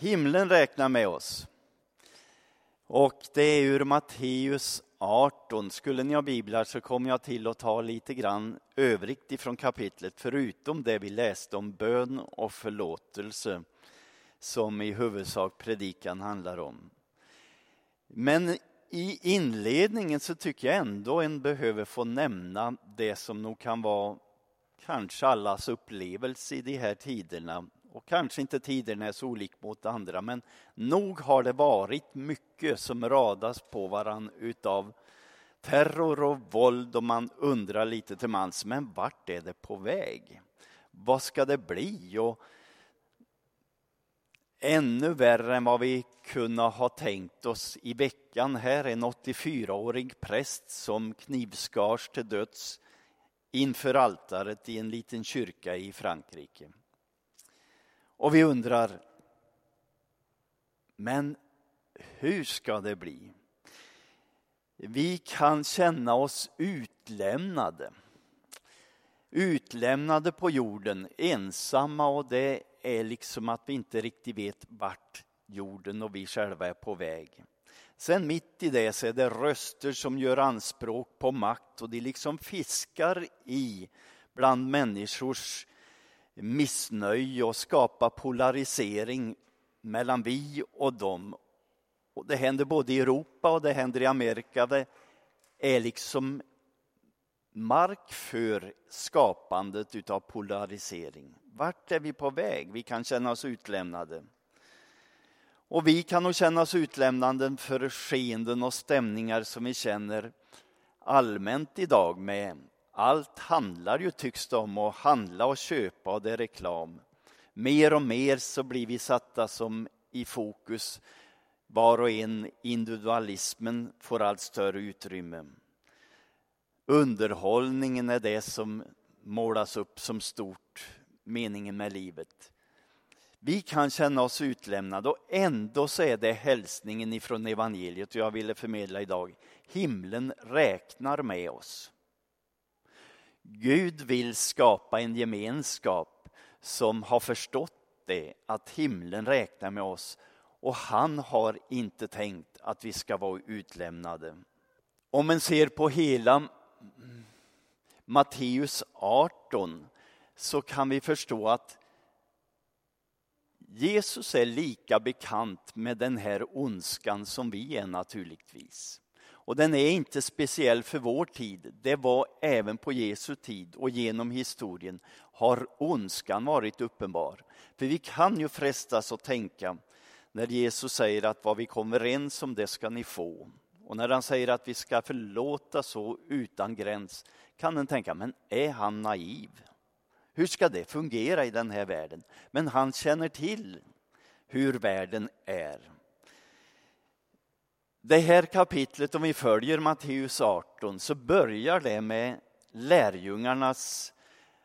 Himlen räknar med oss. Och det är ur Matteus 18. Skulle ni ha biblar så kommer jag till att ta lite grann övrigt ifrån kapitlet förutom det vi läste om bön och förlåtelse som i huvudsak predikan handlar om. Men i inledningen så tycker jag ändå en behöver få nämna det som nog kan vara kanske allas upplevelse i de här tiderna och kanske inte tiderna är så olika mot andra, men nog har det varit mycket som radas på varann utav terror och våld och man undrar lite till mans, men vart är det på väg? Vad ska det bli? Och ännu värre än vad vi kunde ha tänkt oss i veckan. Här är en 84-årig präst som knivskars till döds inför altaret i en liten kyrka i Frankrike. Och vi undrar, men hur ska det bli? Vi kan känna oss utlämnade. Utlämnade på jorden, ensamma och det är liksom att vi inte riktigt vet vart jorden och vi själva är på väg. Sen mitt i det så är det röster som gör anspråk på makt och de liksom fiskar i bland människors missnöje och skapa polarisering mellan vi och dem. Och det händer både i Europa och det händer i Amerika. Det är liksom mark för skapandet av polarisering. Vart är vi på väg? Vi kan känna oss utlämnade. Och vi kan nog känna oss utlämnande för skeenden och stämningar som vi känner allmänt idag med allt handlar ju, tycks det om, att handla och köpa och det är reklam. Mer och mer så blir vi satta som i fokus. Var och en, individualismen får allt större utrymme. Underhållningen är det som målas upp som stort, meningen med livet. Vi kan känna oss utlämnade och ändå så är det hälsningen ifrån evangeliet jag ville förmedla idag. Himlen räknar med oss. Gud vill skapa en gemenskap som har förstått det, att himlen räknar med oss och han har inte tänkt att vi ska vara utlämnade. Om man ser på hela Matteus 18 så kan vi förstå att Jesus är lika bekant med den här ondskan som vi är naturligtvis. Och den är inte speciell för vår tid. Det var även på Jesu tid och genom historien har ondskan varit uppenbar. För vi kan ju frestas att tänka när Jesus säger att vad vi kommer överens om det ska ni få. Och när han säger att vi ska förlåta så utan gräns kan en tänka, men är han naiv? Hur ska det fungera i den här världen? Men han känner till hur världen är. Det här kapitlet, om vi följer Matteus 18, så börjar det med lärjungarnas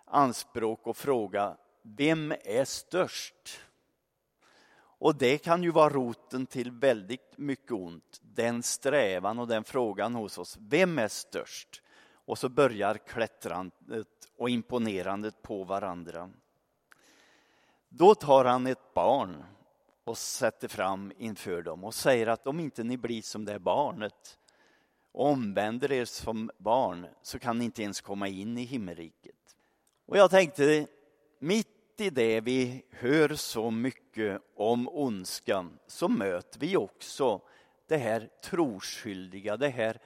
anspråk och fråga vem är störst? Och det kan ju vara roten till väldigt mycket ont, den strävan och den frågan hos oss. Vem är störst? Och så börjar klättrandet och imponerandet på varandra. Då tar han ett barn och sätter fram inför dem och säger att om inte ni blir som det barnet och omvänder er som barn så kan ni inte ens komma in i himmelriket. Och jag tänkte, mitt i det vi hör så mycket om ondskan så möter vi också det här troskyldiga, det här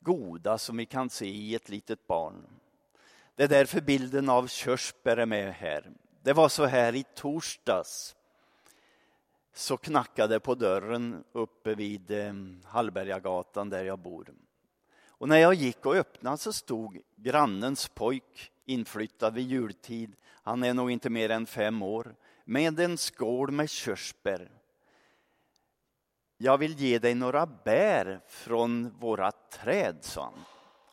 goda som vi kan se i ett litet barn. Det är därför bilden av körsbär är med här. Det var så här i torsdags så knackade på dörren uppe vid eh, Hallbergagatan där jag bor. Och när jag gick och öppnade så stod grannens pojk inflyttad vid jultid, han är nog inte mer än fem år, med en skål med körsbär. Jag vill ge dig några bär från våra träd, sa han.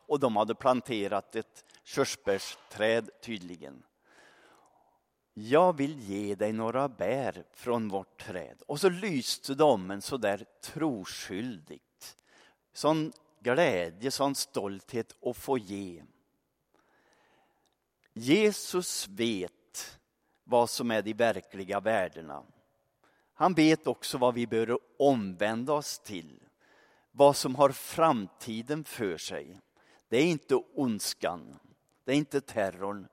Och de hade planterat ett körsbärsträd tydligen. Jag vill ge dig några bär från vårt träd. Och så lyste de en så där troskyldigt. Sån glädje, sån stolthet att få ge. Jesus vet vad som är de verkliga värdena. Han vet också vad vi bör omvända oss till, vad som har framtiden för sig. Det är inte ondskan, det är inte terrorn,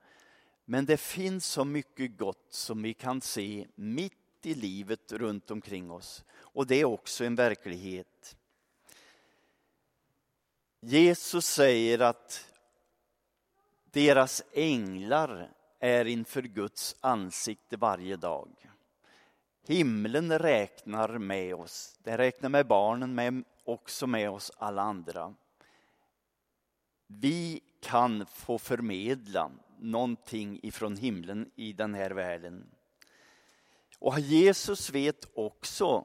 men det finns så mycket gott som vi kan se mitt i livet runt omkring oss. Och det är också en verklighet. Jesus säger att deras änglar är inför Guds ansikte varje dag. Himlen räknar med oss, den räknar med barnen, men också med oss alla andra. Vi kan få förmedla någonting ifrån himlen i den här världen. Och Jesus vet också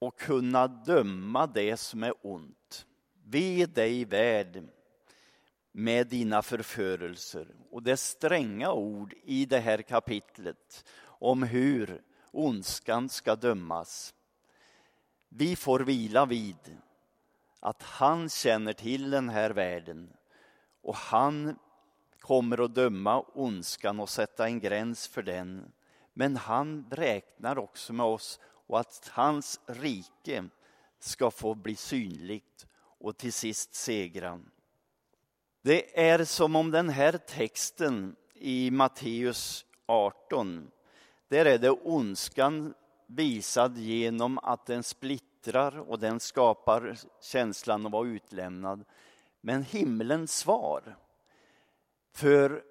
att kunna döma det som är ont. Ve dig värd med dina förförelser. Och det är stränga ord i det här kapitlet om hur ondskan ska dömas. Vi får vila vid att han känner till den här världen och han kommer att döma ondskan och sätta en gräns för den. Men han räknar också med oss och att hans rike ska få bli synligt och till sist segra. Det är som om den här texten i Matteus 18, där är det ondskan visad genom att den splittrar och den skapar känslan av att vara utlämnad. Men himlens svar för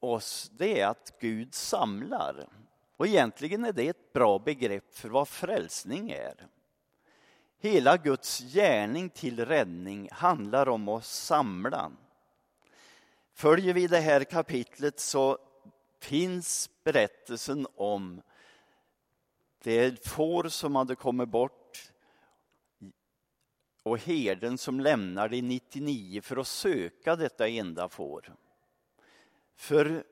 oss, det är att Gud samlar. Och egentligen är det ett bra begrepp för vad frälsning är. Hela Guds gärning till räddning handlar om att samla. Följer vi det här kapitlet så finns berättelsen om det får som hade kommit bort och herden som lämnar de 99 för att söka detta enda får. För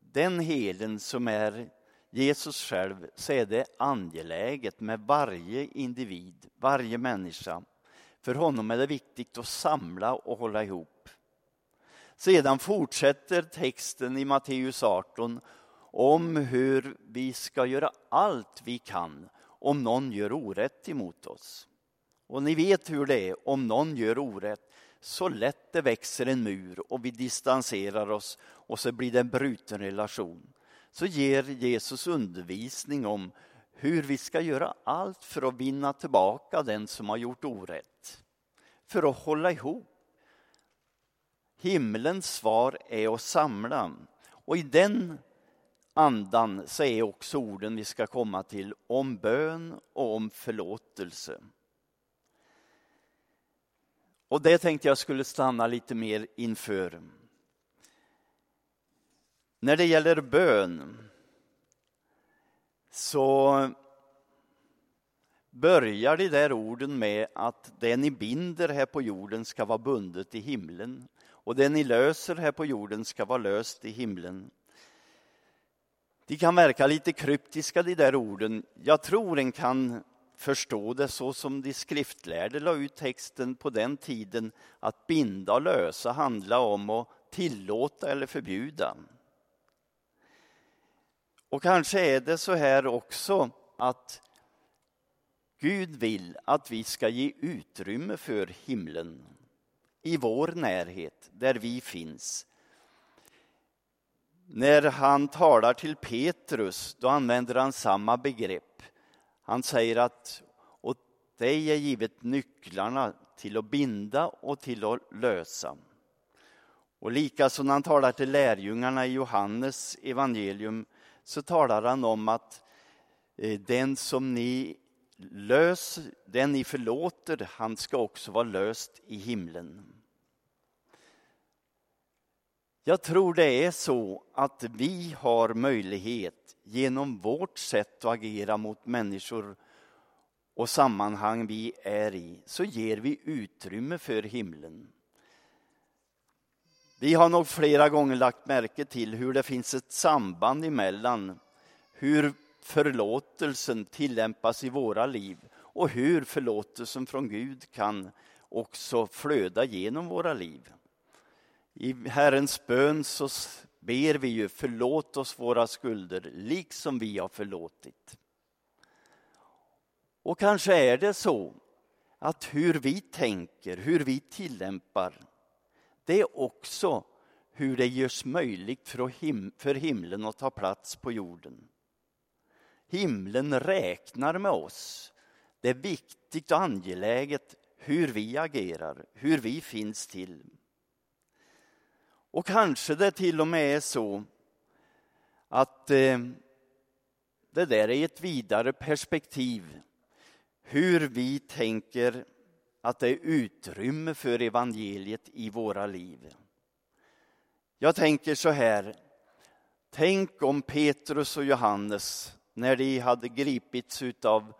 den helen som är Jesus själv så är det angeläget med varje individ, varje människa. För honom är det viktigt att samla och hålla ihop. Sedan fortsätter texten i Matteus 18 om hur vi ska göra allt vi kan om någon gör orätt emot oss. Och ni vet hur det är om någon gör orätt så lätt det växer en mur och vi distanserar oss och så blir det en bruten relation. Så ger Jesus undervisning om hur vi ska göra allt för att vinna tillbaka den som har gjort orätt. För att hålla ihop. Himlens svar är att samla. Och i den andan så är också orden vi ska komma till om bön och om förlåtelse. Och det tänkte jag skulle stanna lite mer inför. När det gäller bön så börjar de där orden med att det ni binder här på jorden ska vara bundet i himlen och det ni löser här på jorden ska vara löst i himlen. De kan verka lite kryptiska de där orden. Jag tror en kan förstå det så som de skriftlärde la ut texten på den tiden att binda och lösa handla om att tillåta eller förbjuda. Och kanske är det så här också att Gud vill att vi ska ge utrymme för himlen i vår närhet, där vi finns. När han talar till Petrus, då använder han samma begrepp. Han säger att åt dig är givet nycklarna till att binda och till att lösa. Och likaså när han talar till lärjungarna i Johannes evangelium så talar han om att eh, den som ni lös, den ni förlåter, han ska också vara löst i himlen. Jag tror det är så att vi har möjlighet genom vårt sätt att agera mot människor och sammanhang vi är i, så ger vi utrymme för himlen. Vi har nog flera gånger lagt märke till hur det finns ett samband emellan hur förlåtelsen tillämpas i våra liv och hur förlåtelsen från Gud kan också flöda genom våra liv. I Herrens bön så ber vi ju förlåt oss våra skulder liksom vi har förlåtit. Och kanske är det så att hur vi tänker, hur vi tillämpar, det är också hur det görs möjligt för himlen att ta plats på jorden. Himlen räknar med oss. Det är viktigt och angeläget hur vi agerar, hur vi finns till. Och kanske det till och med är så att eh, det där är ett vidare perspektiv. Hur vi tänker att det är utrymme för evangeliet i våra liv. Jag tänker så här. Tänk om Petrus och Johannes, när de hade gripits av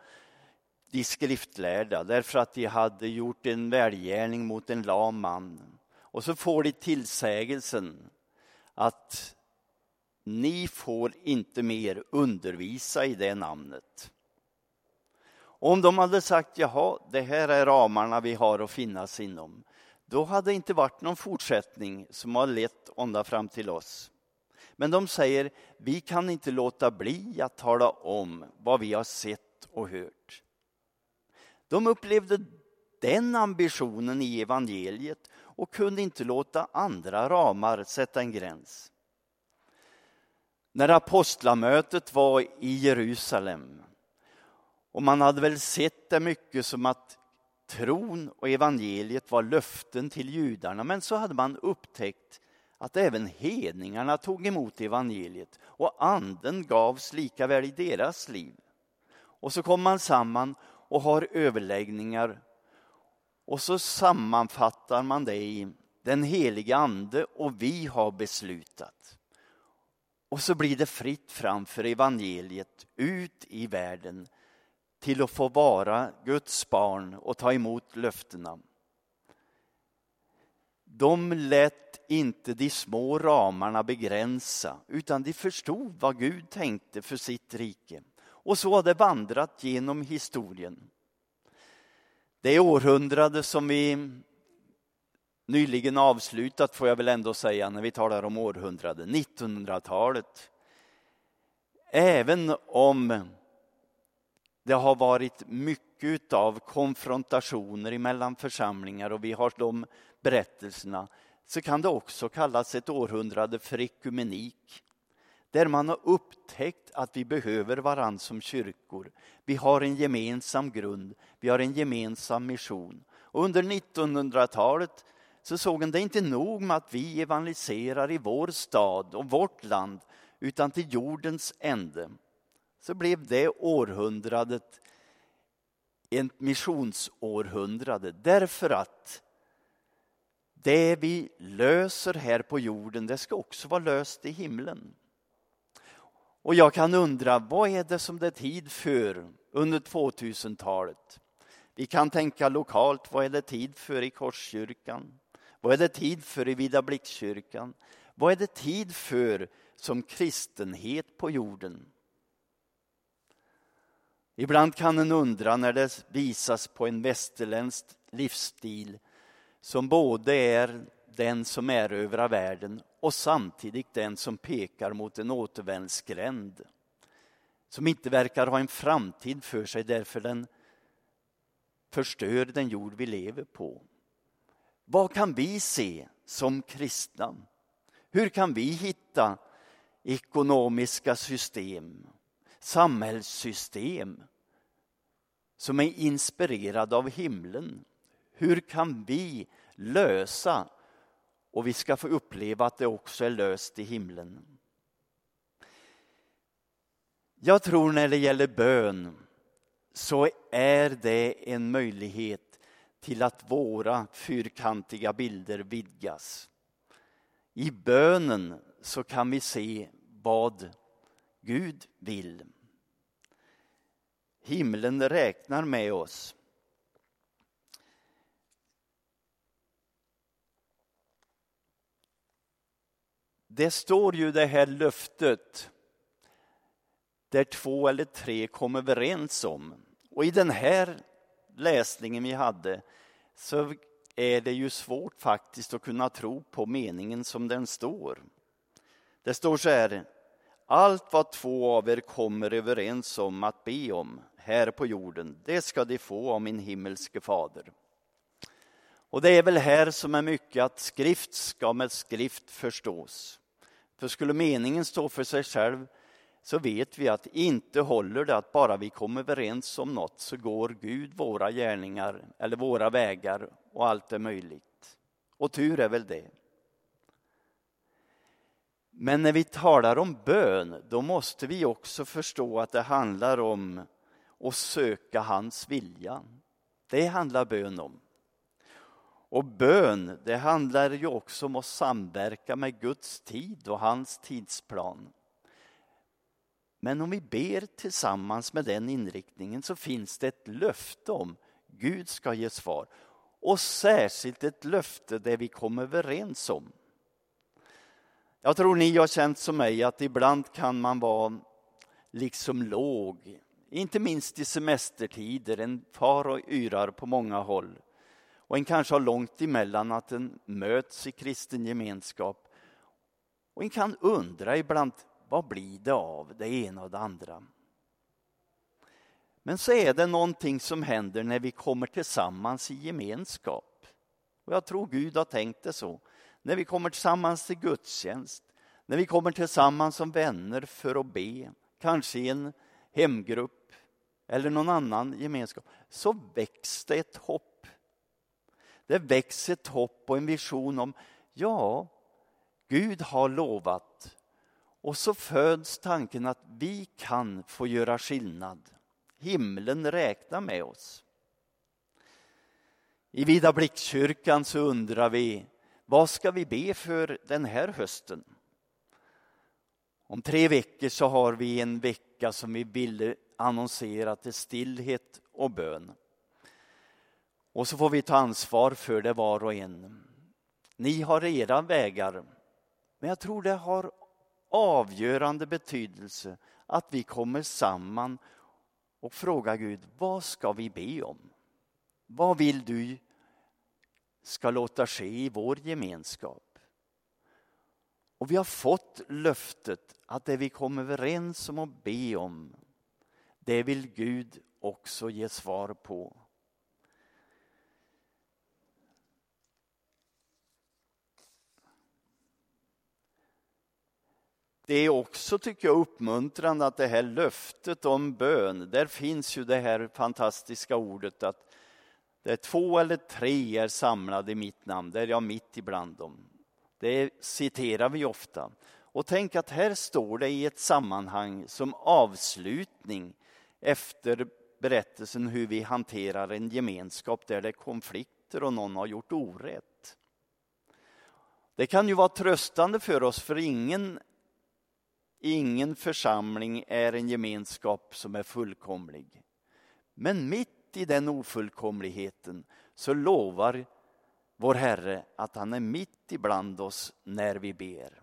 de skriftlärda därför att de hade gjort en välgärning mot en lam man. Och så får de tillsägelsen att ni får inte mer undervisa i det namnet. Om de hade sagt jaha, det här är ramarna vi har att finnas inom, då hade det inte varit någon fortsättning som har lett ända fram till oss. Men de säger, vi kan inte låta bli att tala om vad vi har sett och hört. De upplevde den ambitionen i evangeliet och kunde inte låta andra ramar sätta en gräns. När apostlamötet var i Jerusalem och man hade väl sett det mycket som att tron och evangeliet var löften till judarna men så hade man upptäckt att även hedningarna tog emot evangeliet och anden gavs lika väl i deras liv. Och så kom man samman och har överläggningar och så sammanfattar man det i den heliga ande och vi har beslutat. Och så blir det fritt fram för evangeliet ut i världen till att få vara Guds barn och ta emot löftena. De lät inte de små ramarna begränsa utan de förstod vad Gud tänkte för sitt rike. Och så har det vandrat genom historien. Det århundrade som vi nyligen avslutat, får jag väl ändå säga, när vi talar om århundrade, 1900-talet. Även om det har varit mycket av konfrontationer mellan församlingar och vi har de berättelserna, så kan det också kallas ett århundrade för ekumenik där man har upptäckt att vi behöver varann som kyrkor. Vi har en gemensam grund, vi har en gemensam mission. Och under 1900-talet så såg han det inte nog med att vi evangeliserar i vår stad och vårt land utan till jordens ände. Så blev det århundradet ett missionsårhundrade därför att det vi löser här på jorden, det ska också vara löst i himlen. Och jag kan undra, vad är det som det är tid för under 2000-talet? Vi kan tänka lokalt, vad är det tid för i Korskyrkan? Vad är det tid för i Vida Blixtkyrkan? Vad är det tid för som kristenhet på jorden? Ibland kan en undra när det visas på en västerländsk livsstil som både är den som erövrar världen och samtidigt den som pekar mot en återvändsgränd. Som inte verkar ha en framtid för sig därför den förstör den jord vi lever på. Vad kan vi se som kristna? Hur kan vi hitta ekonomiska system, samhällssystem som är inspirerade av himlen? Hur kan vi lösa och vi ska få uppleva att det också är löst i himlen. Jag tror när det gäller bön så är det en möjlighet till att våra fyrkantiga bilder vidgas. I bönen så kan vi se vad Gud vill. Himlen räknar med oss. Det står ju det här löftet där två eller tre kom överens om. Och i den här läsningen vi hade så är det ju svårt faktiskt att kunna tro på meningen som den står. Det står så här. Allt vad två av er kommer överens om att be om, här på jorden, det ska de få av min himmelske fader. Och det är väl här som är mycket att skrift ska med skrift förstås. För skulle meningen stå för sig själv så vet vi att inte håller det att bara vi kommer överens om något så går Gud våra gärningar eller våra vägar och allt är möjligt. Och tur är väl det. Men när vi talar om bön, då måste vi också förstå att det handlar om att söka hans vilja. Det handlar bön om. Och bön, det handlar ju också om att samverka med Guds tid och hans tidsplan. Men om vi ber tillsammans med den inriktningen så finns det ett löfte om Gud ska ge svar. Och särskilt ett löfte där vi kommer överens om. Jag tror ni har känt som mig att ibland kan man vara liksom låg, inte minst i semestertider. En far och yrar på många håll. Och en kanske har långt emellan att en möts i kristen gemenskap. Och en kan undra ibland, vad blir det av det ena och det andra? Men så är det någonting som händer när vi kommer tillsammans i gemenskap. Och jag tror Gud har tänkt det så. När vi kommer tillsammans till gudstjänst, när vi kommer tillsammans som vänner för att be, kanske i en hemgrupp eller någon annan gemenskap, så väcks det ett hopp. Det väcks ett hopp och en vision om, ja, Gud har lovat och så föds tanken att vi kan få göra skillnad. Himlen räknar med oss. I Vida Blixtkyrkan så undrar vi, vad ska vi be för den här hösten? Om tre veckor så har vi en vecka som vi vill annonsera till stillhet och bön. Och så får vi ta ansvar för det var och en. Ni har era vägar, men jag tror det har avgörande betydelse att vi kommer samman och frågar Gud, vad ska vi be om? Vad vill du ska låta ske i vår gemenskap? Och vi har fått löftet att det vi kommer överens om att be om, det vill Gud också ge svar på. Det är också, tycker jag, uppmuntrande att det här löftet om bön, där finns ju det här fantastiska ordet att där två eller tre är samlade i mitt namn, där är jag mitt ibland dem. Det citerar vi ofta. Och tänk att här står det i ett sammanhang som avslutning efter berättelsen hur vi hanterar en gemenskap där det är konflikter och någon har gjort orätt. Det kan ju vara tröstande för oss, för ingen Ingen församling är en gemenskap som är fullkomlig. Men mitt i den ofullkomligheten så lovar vår Herre att han är mitt ibland oss när vi ber.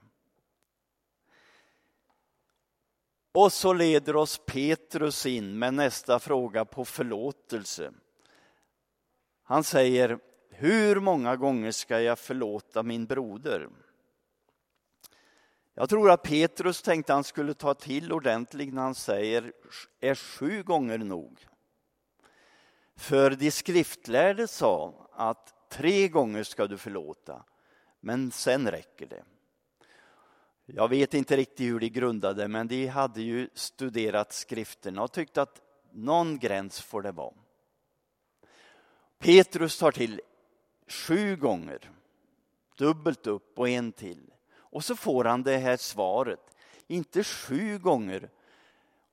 Och så leder oss Petrus in med nästa fråga på förlåtelse. Han säger, hur många gånger ska jag förlåta min broder? Jag tror att Petrus tänkte han skulle ta till ordentligt när han säger är sju gånger nog. För de skriftlärde sa att tre gånger ska du förlåta, men sen räcker det. Jag vet inte riktigt hur de grundade, men de hade ju studerat skrifterna och tyckte att någon gräns får det vara. Petrus tar till sju gånger, dubbelt upp och en till. Och så får han det här svaret, inte sju gånger.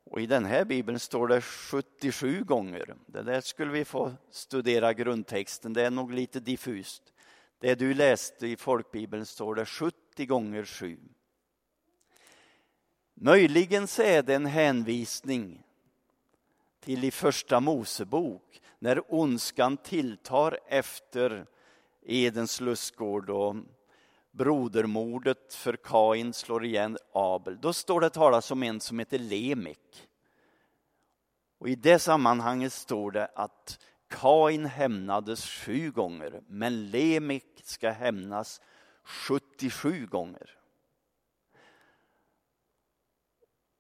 Och i den här bibeln står det 77 gånger. Det där skulle vi få studera grundtexten, det är nog lite diffust. Det du läste i folkbibeln står det 70 gånger 7. Möjligen så är det en hänvisning till i första Mosebok när ondskan tilltar efter Edens lustgård och brodermordet för Kain slår igen Abel. Då står det talas om en som heter Lemek. Och I det sammanhanget står det att Kain hämnades sju gånger, men Lemek ska hämnas 77 gånger.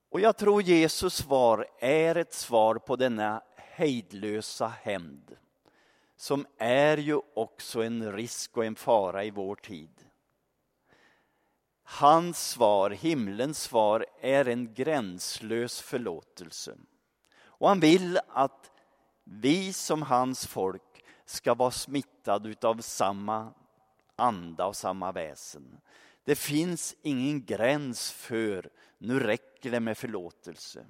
Och jag tror Jesus svar är ett svar på denna hejdlösa hämnd som är ju också en risk och en fara i vår tid. Hans svar, himlens svar, är en gränslös förlåtelse. Och han vill att vi som hans folk ska vara smittade av samma anda och samma väsen. Det finns ingen gräns för nu räcker det med förlåtelse.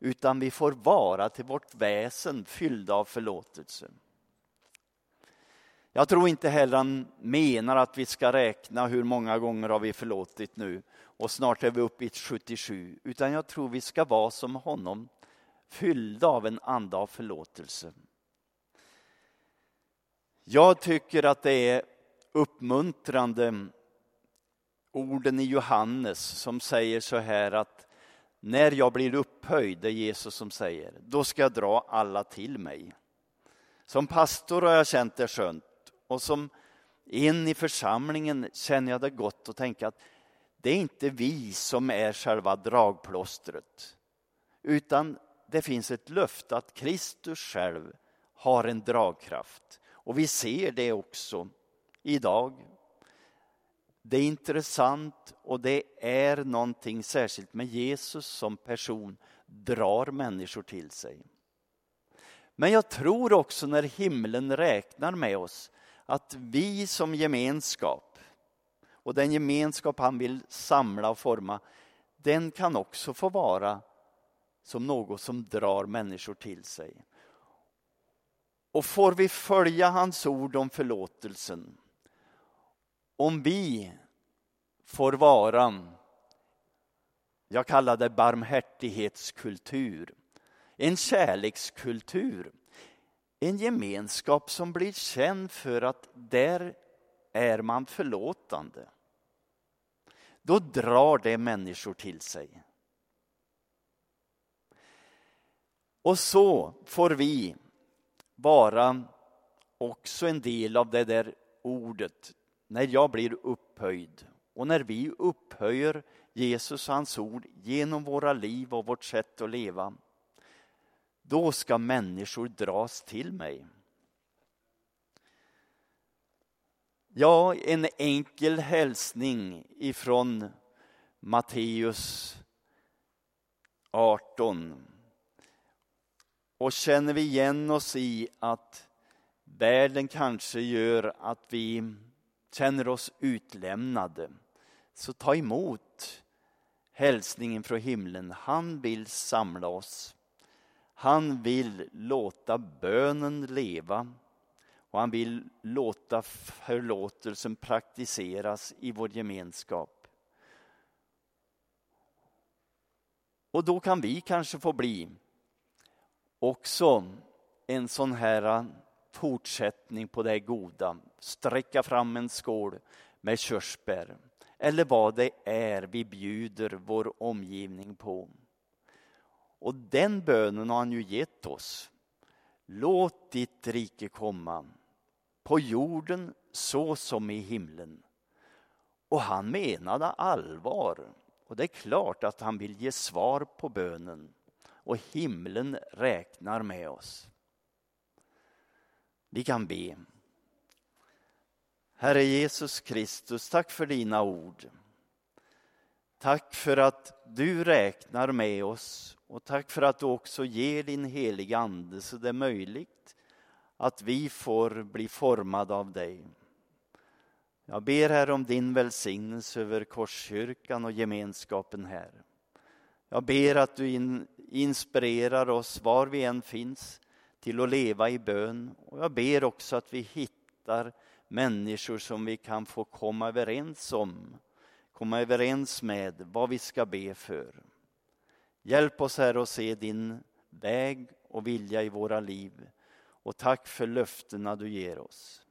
Utan vi får vara till vårt väsen fyllda av förlåtelse. Jag tror inte heller han menar att vi ska räkna hur många gånger har vi förlåtit nu och snart är vi uppe i 77. Utan jag tror vi ska vara som honom, fyllda av en anda av förlåtelse. Jag tycker att det är uppmuntrande orden i Johannes som säger så här att när jag blir upphöjd, det är Jesus som säger, då ska jag dra alla till mig. Som pastor har jag känt det skönt och som in i församlingen känner jag det gott att tänka att det är inte vi som är själva dragplåstret utan det finns ett löfte att Kristus själv har en dragkraft. Och vi ser det också idag. Det är intressant och det är någonting särskilt med Jesus som person drar människor till sig. Men jag tror också när himlen räknar med oss att vi som gemenskap och den gemenskap han vill samla och forma den kan också få vara som något som drar människor till sig. Och får vi följa hans ord om förlåtelsen om vi får vara, jag kallar det barmhärtighetskultur, en kärlekskultur, en gemenskap som blir känd för att där är man förlåtande. Då drar det människor till sig. Och så får vi vara också en del av det där ordet när jag blir upphöjd och när vi upphöjer Jesus och hans ord genom våra liv och vårt sätt att leva. Då ska människor dras till mig. Ja, en enkel hälsning ifrån Matteus 18. Och känner vi igen oss i att världen kanske gör att vi känner oss utlämnade, så ta emot hälsningen från himlen. Han vill samla oss. Han vill låta bönen leva och han vill låta förlåtelsen praktiseras i vår gemenskap. Och då kan vi kanske få bli också en sån här fortsättning på det goda. Sträcka fram en skål med körsbär eller vad det är vi bjuder vår omgivning på. Och den bönen har han ju gett oss. Låt ditt rike komma på jorden så som i himlen. Och han menade allvar. Och det är klart att han vill ge svar på bönen. Och himlen räknar med oss. Vi kan be. Herre Jesus Kristus, tack för dina ord. Tack för att du räknar med oss och tack för att du också ger din heliga Ande så det är möjligt att vi får bli formade av dig. Jag ber här om din välsignelse över Korskyrkan och gemenskapen här. Jag ber att du in, inspirerar oss var vi än finns till att leva i bön. Och jag ber också att vi hittar människor som vi kan få komma överens om, komma överens med vad vi ska be för. Hjälp oss här att se din väg och vilja i våra liv. Och tack för löftena du ger oss.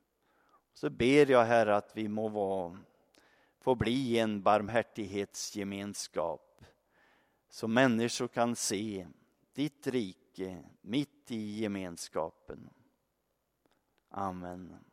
Så ber jag Herre att vi må vara, få bli en barmhärtighetsgemenskap så människor kan se ditt rike mitt i gemenskapen. Amen.